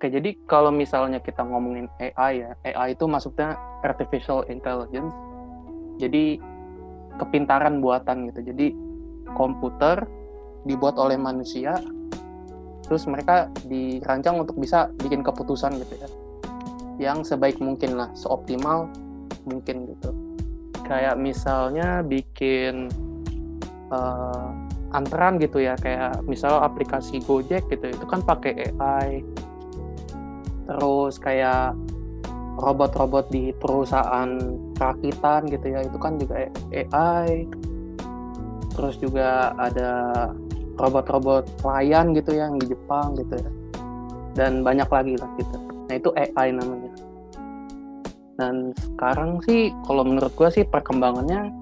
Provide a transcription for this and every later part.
Oke, jadi kalau misalnya kita ngomongin AI ya, AI itu maksudnya artificial intelligence. Jadi kepintaran buatan gitu. Jadi komputer dibuat oleh manusia, terus mereka dirancang untuk bisa bikin keputusan gitu ya, yang sebaik mungkin lah, seoptimal mungkin gitu. Kayak misalnya bikin uh, antrean gitu ya, kayak misal aplikasi Gojek gitu, itu kan pakai AI terus kayak robot-robot di perusahaan rakitan gitu ya itu kan juga AI terus juga ada robot-robot pelayan gitu ya yang di Jepang gitu ya. Dan banyak lagi lah gitu. Nah itu AI namanya. Dan sekarang sih kalau menurut gue sih perkembangannya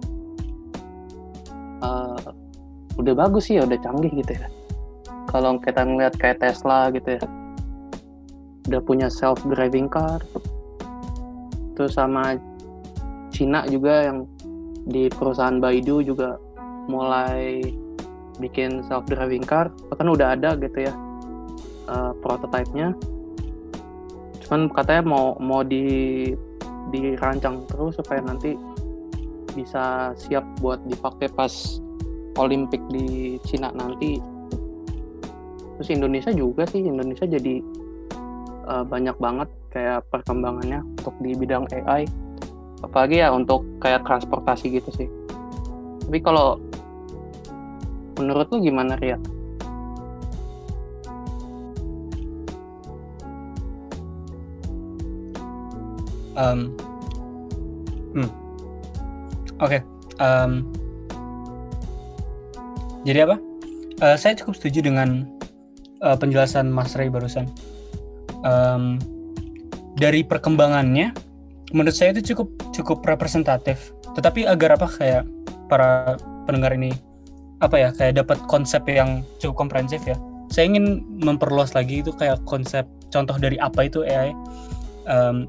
uh, udah bagus sih ya udah canggih gitu ya. Kalau kita ngeliat kayak Tesla gitu ya udah punya self driving car. Terus sama Cina juga yang di perusahaan Baidu juga mulai bikin self driving car. Bahkan udah ada gitu ya uh, prototipe-nya. Cuman katanya mau mau di dirancang terus supaya nanti bisa siap buat dipakai pas Olimpik di Cina nanti. Terus Indonesia juga sih Indonesia jadi uh, banyak banget kayak perkembangannya untuk di bidang AI apalagi ya untuk kayak transportasi gitu sih tapi kalau menurut lu gimana Ria? Um, hmm. Oke. Okay. Um, jadi apa? Uh, saya cukup setuju dengan uh, penjelasan Mas Ray barusan um, dari perkembangannya menurut saya itu cukup cukup representatif. Tetapi agar apa kayak para pendengar ini apa ya kayak dapat konsep yang cukup komprehensif ya. Saya ingin memperluas lagi itu kayak konsep contoh dari apa itu AI um,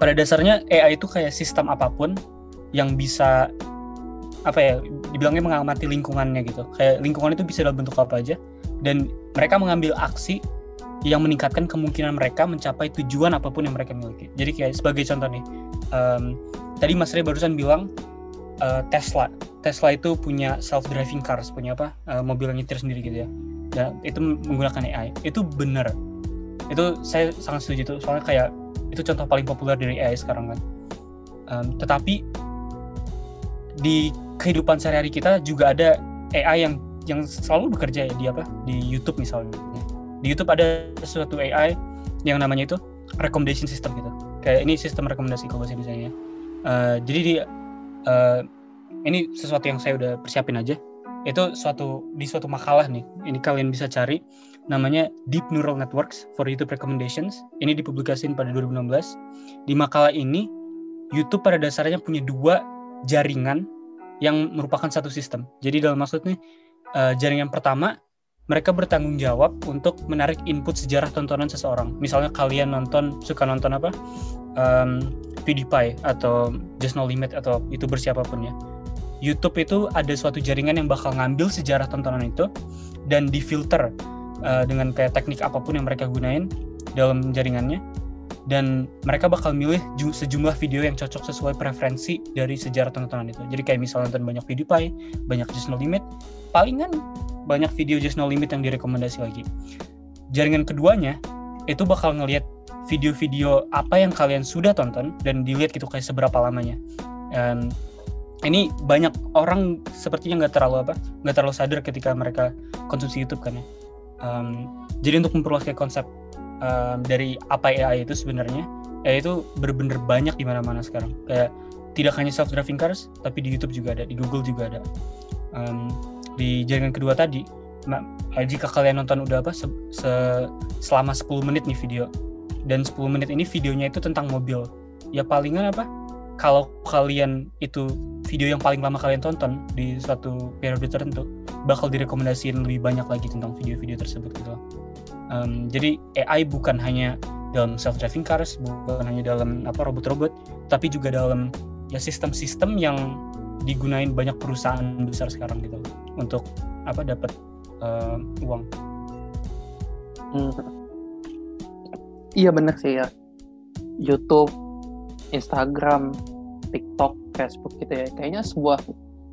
pada dasarnya AI itu kayak sistem apa pun yang bisa apa ya dibilangnya mengamati lingkungannya gitu. Kayak lingkungan itu bisa dalam bentuk apa aja. Dan mereka mengambil aksi yang meningkatkan kemungkinan mereka mencapai tujuan apa pun yang mereka miliki. Jadi kayak sebagai contoh nih, um, tadi Mas Ray barusan bilang uh, Tesla, Tesla itu punya self driving cars, punya apa? Uh, mobil yang nyetir sendiri gitu ya, dan itu menggunakan AI. Itu benar, itu saya sangat setuju itu, soalnya kayak itu contoh paling populer dari AI sekarang kan. Um, tetapi di kehidupan sehari-hari kita juga ada AI yang yang selalu bekerja ya di apa? Di YouTube misalnya di YouTube ada sesuatu AI yang namanya itu recommendation system gitu. Kayak ini sistem rekomendasi kalau bahasa Indonesia uh, jadi di uh, ini sesuatu yang saya udah persiapin aja. Itu suatu di suatu makalah nih ini kalian bisa cari. Namanya Deep Neural Networks for YouTube Recommendations. Ini dipublikasikan pada 2016 di makalah ini YouTube pada dasarnya punya dua jaringan yang merupakan satu sistem. Jadi dalam maksudnya uh, jaringan pertama mereka bertanggung jawab untuk menarik input sejarah tontonan seseorang. Misalnya kalian nonton suka nonton apa, um, PewDiePie atau Just No Limit atau youtuber siapa pun ya. YouTube itu ada suatu jaringan yang bakal ngambil sejarah tontonan itu dan difilter uh, dengan kayak teknik apa pun yang mereka gunain dalam jaringannya dan mereka bakal milih sejumlah video yang cocok sesuai preferensi dari sejarah tontonan itu. Jadi kayak misalnya nonton banyak PewDiePie, banyak Just No Limit, palingan banyak video Just No Limit yang direkomendasi lagi. Jaringan keduanya itu bakal ngelihat video-video apa yang kalian sudah tonton dan dilihat gitu kayak seberapa lamanya. Um, ini banyak orang sepertinya nggak terlalu apa, nggak terlalu sadar ketika mereka konsumsi YouTube kan ya. Um, jadi untuk memperluas kayak konsep um, dari apa AI itu sebenarnya, AI itu bener-bener banyak di mana-mana sekarang. Kayak tidak hanya self driving cars, tapi di YouTube juga ada, di Google juga ada. Um, di jaringan kedua tadi nah, jika kalian nonton udah apa se, se, selama 10 menit nih video. Dan 10 menit ini videonya itu tentang mobil. Ya palingan apa kalau kalian itu video yang paling lama kalian tonton di suatu periode tertentu bakal direkomendasiin lebih banyak lagi tentang video-video tersebut gitu um, jadi AI bukan hanya dalam self driving cars bukan hanya dalam apa robot-robot tapi juga dalam ya sistem-sistem yang digunain banyak perusahaan besar sekarang gitu untuk apa dapat uh, uang. Hmm. iya bener sih ya YouTube Instagram TikTok Facebook gitu ya kayaknya sebuah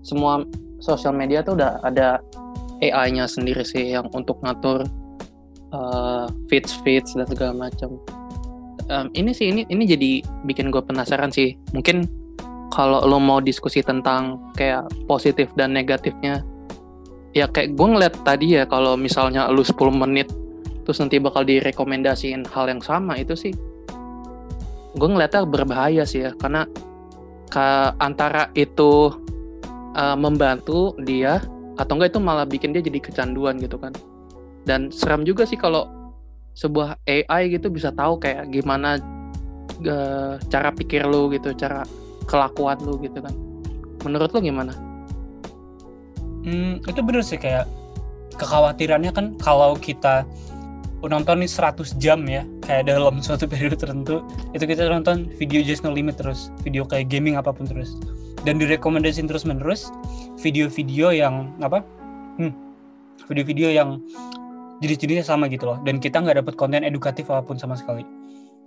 semua sosial media tuh udah ada AI-nya sendiri sih yang untuk ngatur uh, feeds feeds dan segala macam um, ini sih ini ini jadi bikin gue penasaran sih mungkin kalau lo mau diskusi tentang kayak positif dan negatifnya ya kayak gue ngeliat tadi ya kalau misalnya lu 10 menit terus nanti bakal direkomendasiin hal yang sama itu sih gue ngeliatnya berbahaya sih ya. Karena ke antara itu uh, membantu dia atau enggak itu malah bikin dia jadi kecanduan gitu kan. Dan seram juga sih kalau sebuah AI gitu bisa tahu kayak gimana uh, cara pikir lu gitu cara kelakuan lu gitu kan. Menurut lu gimana? Hmm, itu bener sih kayak kekhawatirannya kan kalau kita nonton ini 100 jam ya kayak dalam suatu periode tertentu itu kita nonton video just no limit terus video kayak gaming apa pun terus. Dan direkomendasiin terus menerus video-video yang apa hmm, video-video yang jenis-jenisnya sama gitu loh. Dan kita nggak dapat konten edukatif apa pun sama sekali.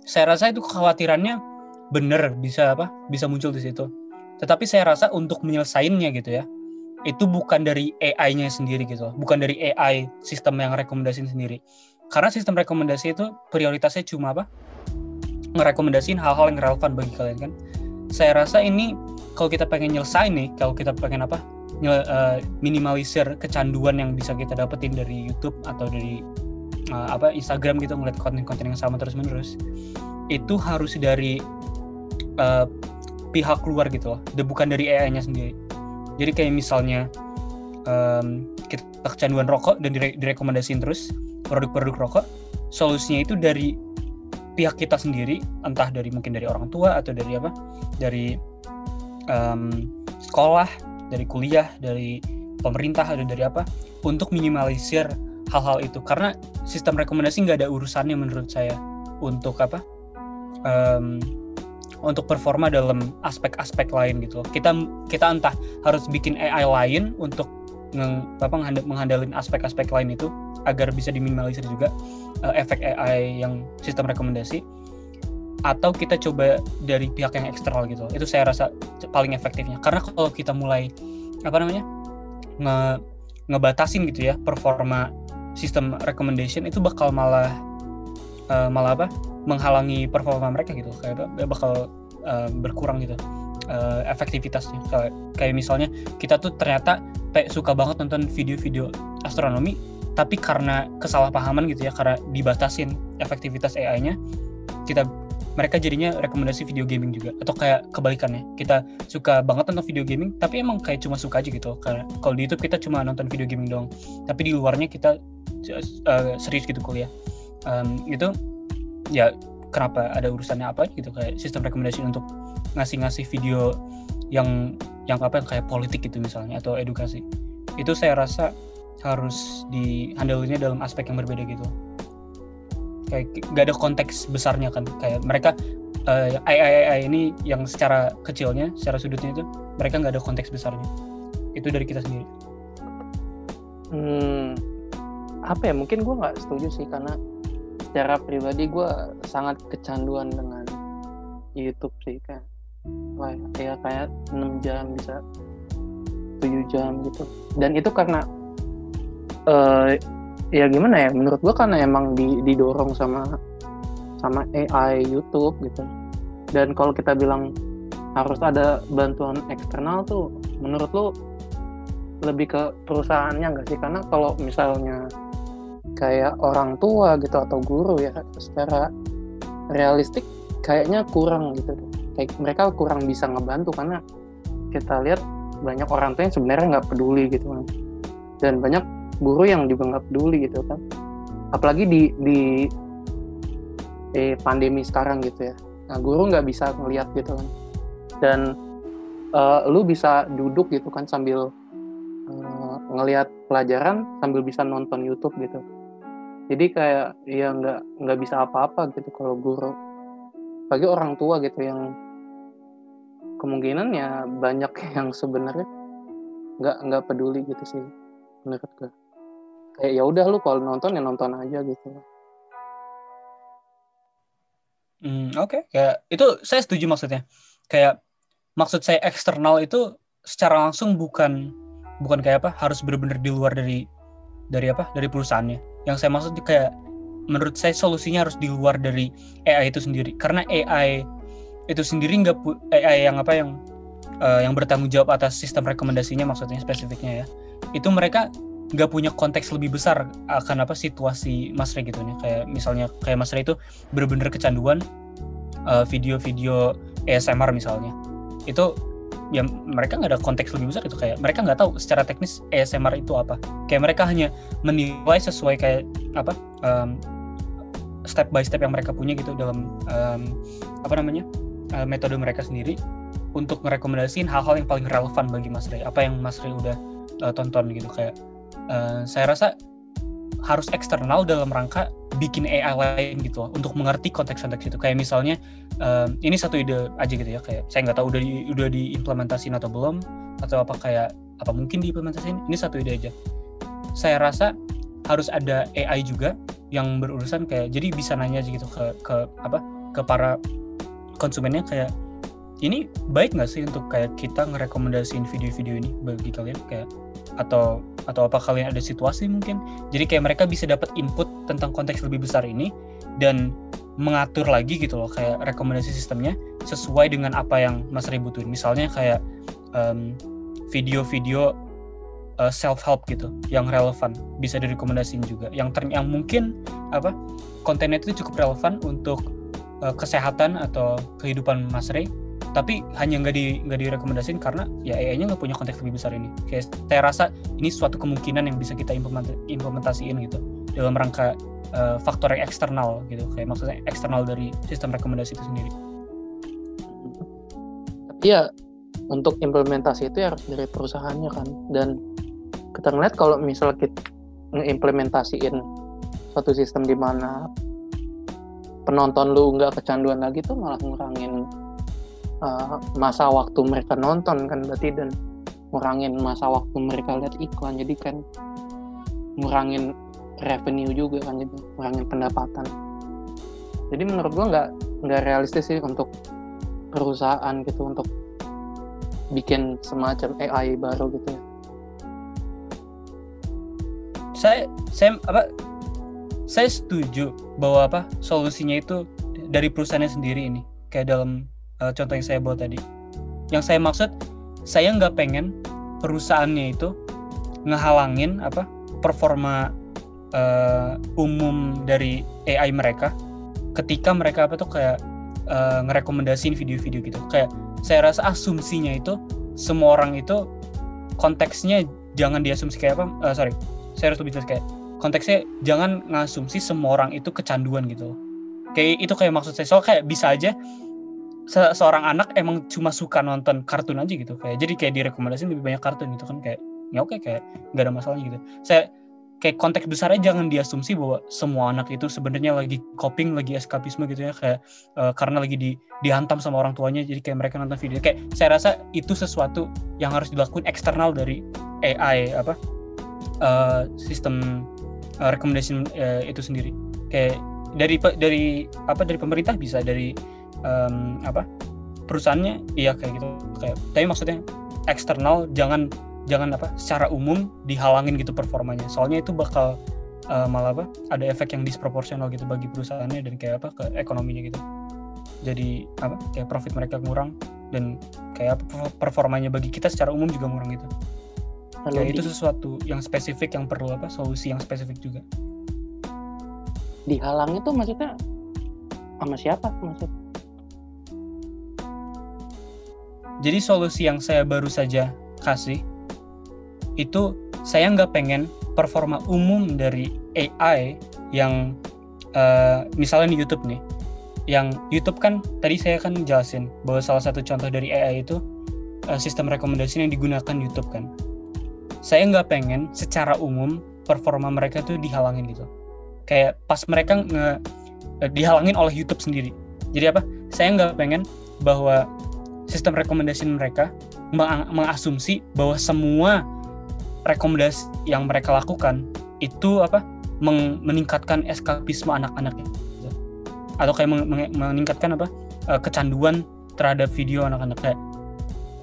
Saya rasa itu kekhawatirannya bener bisa apa bisa muncul di situ tetapi saya rasa untuk menyelesaikannya gitu ya itu bukan dari AI-nya sendiri gitu, bukan dari AI sistem yang rekomendasiin sendiri. Karena sistem rekomendasi itu prioritasnya cuma apa? Ngerekomendasiin hal-hal yang relevan bagi kalian kan. Saya rasa ini kalau kita pengen nyelesain nih, kalau kita pengen apa? Uh, minimalisir kecanduan yang bisa kita dapetin dari YouTube atau dari uh, apa Instagram gitu ngeliat konten-konten yang sama terus-menerus. Itu harus dari uh, pihak luar gitu loh, bukan dari AI-nya sendiri. Jadi kayak misalnya um, kita kecanduan rokok dan dire direkomendasiin terus produk-produk rokok solusinya itu dari pihak kita sendiri entah dari mungkin dari orang tua atau dari apa dari um, sekolah dari kuliah dari pemerintah atau dari apa untuk minimalisir hal-hal itu. Karena sistem rekomendasi nggak ada urusannya menurut saya untuk apa um, untuk performa dalam aspek-aspek lain gitu Kita kita entah harus bikin AI lain untuk apa menghandalin aspek-aspek lain itu agar bisa diminimalisir juga uh, efek AI yang sistem rekomendasi atau kita coba dari pihak yang eksternal gitu itu saya rasa paling efektifnya. Karena kalau kita mulai apa namanya nge ngebatasin gitu ya performa sistem recommendation itu bakal malah uh, malah apa menghalangi performa mereka gitu. Kayak bakal uh, berkurang gitu uh, efektivitasnya. Kayak, kayak misalnya kita tuh ternyata kayak suka banget nonton video-video astronomi tapi karena kesalahpahaman gitu ya karena dibatasin efektivitas AI-nya kita mereka jadinya rekomendasi video gaming juga. Atau kayak kebalikannya kita suka banget nonton video gaming tapi emang kayak cuma suka aja gitu. Karena kalau di YouTube kita cuma nonton video gaming dong tapi di luarnya kita uh, serius gitu kuliah. Um, itu ya kenapa ada urusannya apa gitu kayak sistem rekomendasi untuk ngasih-ngasih video yang yang apa yang kayak politik gitu misalnya atau edukasi. Itu saya rasa harus dihandlinya dalam aspek yang berbeda gitu. Kayak gak ada konteks besarnya kan kayak mereka uh, AI, AI ini yang secara kecilnya secara sudutnya itu mereka nggak ada konteks besarnya. Itu dari kita sendiri. Hmm, apa ya mungkin gue nggak setuju sih karena secara pribadi gue sangat kecanduan dengan YouTube sih kan wah ya kayak 6 jam bisa 7 jam gitu. Dan itu karena uh, ya gimana ya menurut gue karena emang didorong sama sama AI YouTube gitu. Dan kalau kita bilang harus ada bantuan eksternal tuh menurut lo lebih ke perusahaannya nggak sih? Karena kalau misalnya kayak orang tua gitu atau guru ya secara realistik kayaknya kurang gitu. Kayak mereka kurang bisa ngebantu karena kita lihat banyak orang tua yang sebenarnya nggak peduli gitu kan dan banyak guru yang juga nggak peduli gitu kan. Apalagi di di eh, pandemi sekarang gitu ya. Nah guru nggak bisa ngeliat gitu kan. Dan uh, lu bisa duduk gitu kan sambil uh, ngelihat pelajaran sambil bisa nonton YouTube gitu jadi kayak ya nggak nggak bisa apa-apa gitu kalau guru bagi orang tua gitu yang kemungkinan ya banyak yang sebenarnya nggak nggak peduli gitu sih menurut gue kayak ya udah lu kalau nonton ya nonton aja gitu Hmm, Oke, okay. kayak itu saya setuju maksudnya. Kayak maksud saya eksternal itu secara langsung bukan bukan kayak apa harus benar-benar di luar dari dari apa dari perusahaannya. Yang saya maksud kayak menurut saya solusinya harus di luar dari AI itu sendiri. Karena AI itu sendiri nggak AI yang apa yang uh, yang bertanggung jawab atas sistem rekomendasinya maksudnya spesifiknya ya. Itu mereka nggak punya konteks lebih besar akan apa situasi Mas Ray gitu nih. Kayak misalnya kayak Mas Ray itu bener-bener kecanduan uh, video-video ASMR misalnya. Itu ya mereka nggak ada konteks lebih besar itu kayak mereka nggak tahu secara teknis ASMR itu apa. Kayak mereka hanya menilai sesuai kayak apa um, step by step yang mereka punya gitu dalam um, apa namanya uh, metode mereka sendiri untuk merekomendasiin hal-hal yang paling relevan bagi Mas Ray apa yang Mas Ray udah uh, tonton gitu kayak uh, saya rasa harus eksternal dalam rangka bikin AI lain gitu untuk mengerti konteks-konteks itu. Kayak misalnya um, ini satu ide aja gitu ya kayak saya nggak tahu udah di, udah diimplementasiin atau belum atau apa kayak apa mungkin diimplementasiin ini satu ide aja. Saya rasa harus ada AI juga yang berurusan kayak jadi bisa nanya aja gitu ke ke apa ke para konsumennya kayak ini baik nggak sih untuk kayak kita ngerekomendasiin video-video ini bagi kalian? Kayak atau atau apa kalian ada situasi mungkin? Jadi kayak mereka bisa dapat input tentang konteks lebih besar ini dan mengatur lagi gitu loh kayak rekomendasi sistemnya sesuai dengan apa yang Mas Ray butuhin. Misalnya kayak um, video-video uh, self help gitu yang relevan bisa direkomendasiin juga. Yang ter yang mungkin apa kontennya itu cukup relevan untuk uh, kesehatan atau kehidupan Mas Ray tapi hanya nggak di nggak direkomendasiin karena ya AI-nya nggak punya konteks lebih besar ini. Kayak saya rasa ini suatu kemungkinan yang bisa kita implementasiin gitu dalam rangka uh, faktor yang eksternal gitu. Kayak maksudnya eksternal dari sistem rekomendasi itu sendiri. Tapi ya untuk implementasi itu ya harus dari perusahaannya kan dan kita ngeliat kalau misal kita ngeimplementasiin suatu sistem di mana penonton lu nggak kecanduan lagi tuh malah ngurangin uh, masa waktu mereka nonton kan berarti dan ngurangin masa waktu mereka lihat iklan. Jadi kan ngurangin revenue juga kan jadi ngurangin pendapatan. Jadi menurut gua nggak nggak realistis sih untuk perusahaan gitu untuk bikin semacam AI baru gitu ya. Saya saya apa saya setuju bahwa apa solusinya itu dari perusahaannya sendiri ini. Kayak dalam uh, contoh yang saya buat tadi. Yang saya maksud saya nggak pengen perusahaannya itu ngehalangin apa performa uh, umum dari AI mereka ketika mereka apa tuh kayak uh, ngerekomendasiin video-video gitu. Kayak saya rasa asumsinya itu semua orang itu konteksnya jangan diasumsi kayak apa uh, sorry saya harus lebih jelas kayak konteksnya jangan ngasumsi semua orang itu kecanduan gitu. Kayak itu kayak maksud saya. Soal kayak bisa aja se seorang anak emang cuma suka nonton kartun aja gitu. Kayak jadi kayak direkomendasiin lebih banyak kartun gitu kan. Kayak ya oke kayak nggak ada masalah gitu. Saya kayak konteks besarnya jangan diasumsi bahwa semua anak itu sebenarnya lagi coping lagi eskapisme gitu ya. Kayak uh, karena lagi di dihantam sama orang tuanya jadi kayak mereka nonton video. Kayak saya rasa itu sesuatu yang harus dilakukan eksternal dari AI apa uh, sistem uh, recommendation uh, itu sendiri. Kayak dari dari apa dari pemerintah bisa dari um, apa perusahaannya iya kayak gitu. Kayak tapi maksudnya eksternal jangan jangan apa secara umum dihalangin gitu performanya. Soalnya itu bakal uh, malah apa ada efek yang disproporsional gitu bagi perusahaannya dan kayak apa ke ekonominya gitu. Jadi apa kayak profit mereka kurang dan kayak apa performanya bagi kita secara umum juga kurang gitu. Kayak itu sesuatu yang spesifik yang perlu apa solusi yang spesifik juga. dihalang itu maksudnya sama siapa? Maksudnya Jadi solusi yang saya baru saja kasih itu saya nggak pengen performa umum dari AI yang uh, misalnya di YouTube nih, yang YouTube kan tadi saya kan jelasin bahwa salah satu contoh dari AI itu uh, sistem rekomendasi yang digunakan YouTube kan. Saya nggak pengen secara umum performa mereka tuh dihalangin gitu. Kayak pas mereka nge, uh, dihalangin oleh YouTube sendiri. Jadi apa? Saya nggak pengen bahwa sistem rekomendasi mereka meng mengasumsi bahwa semua rekomendasi yang mereka lakukan itu apa meningkatkan eskapisme anak-anaknya. atau kayak meningkatkan apa uh, kecanduan terhadap video anak-anak. Kayak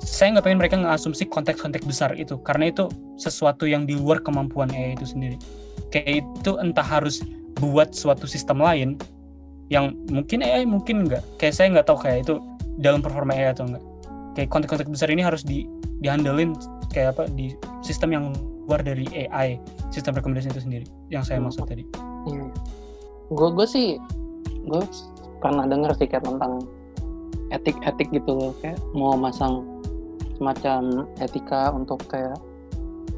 saya nggak pengen mereka ngasumsi konteks-konteks besar itu karena itu sesuatu yang di luar kemampuan AI itu sendiri. Kayak itu entah harus buat suatu sistem lain yang mungkin AI mungkin enggak kayak saya nggak tahu kayak itu dalam performa AI atau enggak kayak konteks-konteks besar ini harus di dihandelin kayak apa di sistem yang luar dari AI sistem rekomendasi itu sendiri yang saya maksud tadi. Iya. Gue gue sih gue pernah dengar sih kayak tentang etik-etik gitu loh kayak mau masang semacam etika untuk kayak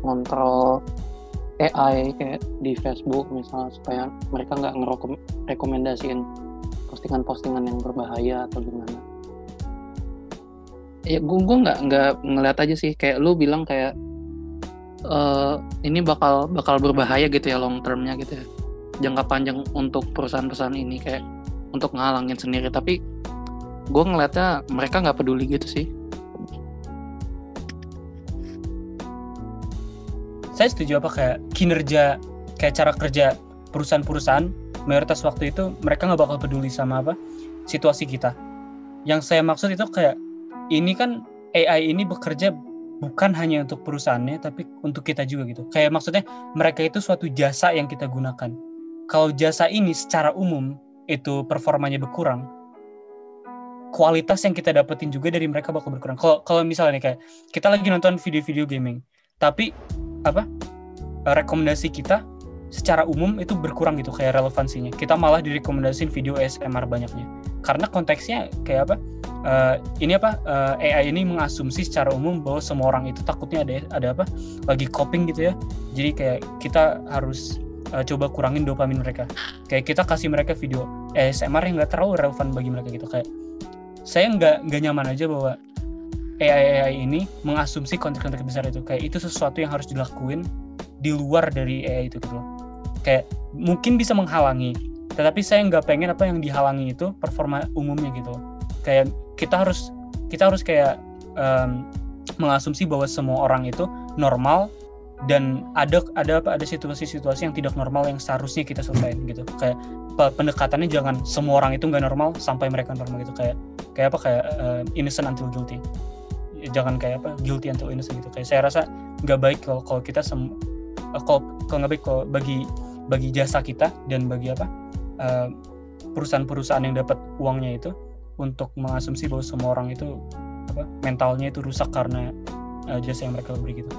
ngontrol AI kayak di Facebook misalnya supaya mereka nggak ngerekomendasiin postingan-postingan yang berbahaya atau gimana. Ya gue gue nggak nggak ngeliat aja sih. Kayak lu bilang kayak uh, ini bakal bakal berbahaya gitu ya long termnya gitu ya. Jangka panjang untuk perusahaan-perusahaan ini kayak untuk ngalangin sendiri. Tapi gue ngeliatnya mereka nggak peduli gitu sih. Saya setuju apa kayak kinerja kayak cara kerja perusahaan-perusahaan mayoritas waktu itu mereka nggak bakal peduli sama apa situasi kita. Yang saya maksud itu kayak ini kan AI ini bekerja bukan hanya untuk perusahaannya tapi untuk kita juga gitu kayak maksudnya mereka itu suatu jasa yang kita gunakan kalau jasa ini secara umum itu performanya berkurang kualitas yang kita dapetin juga dari mereka bakal berkurang. Kalau kalau misalnya kayak kita lagi nonton video-video gaming, tapi apa rekomendasi kita secara umum itu berkurang gitu kayak relevansinya. Kita malah direkomendasiin video ASMR banyaknya. Karena konteksnya kayak apa? Uh, ini apa? Uh, eh, AI ini mengasumsi secara umum bahwa semua orang itu takutnya ada ada apa? Lagi coping gitu ya. Jadi kayak kita harus uh, coba kurangin dopamin mereka. Kayak kita kasih mereka video ASMR yang nggak terlalu relevan bagi mereka gitu. Kayak saya nggak nggak nyaman aja bahwa AI AI ini mengasumsi konteks-konteks besar itu. Kayak itu sesuatu yang harus dilakuin di luar dari AI itu gitu kayak mungkin bisa menghalangi tetapi saya nggak pengen apa yang dihalangi itu performa umumnya gitu kayak kita harus kita harus kayak um, mengasumsi bahwa semua orang itu normal dan ada ada apa ada situasi-situasi yang tidak normal yang seharusnya kita selesaikan gitu. Kayak pendekatannya jangan semua orang itu nggak normal sampai mereka normal gitu. Kayak kayak apa kayak uh, innocent until guilty. Jangan kayak apa guilty until innocent gitu. Kayak saya rasa nggak baik kalau kalau kita sem uh, kalau kalau nggak baik kalau bagi bagi jasa kita dan bagi apa perusahaan-perusahaan yang dapat uangnya itu untuk mengasumsi bahwa semua orang itu apa mentalnya itu rusak karena uh, jasa yang mereka beri gitu.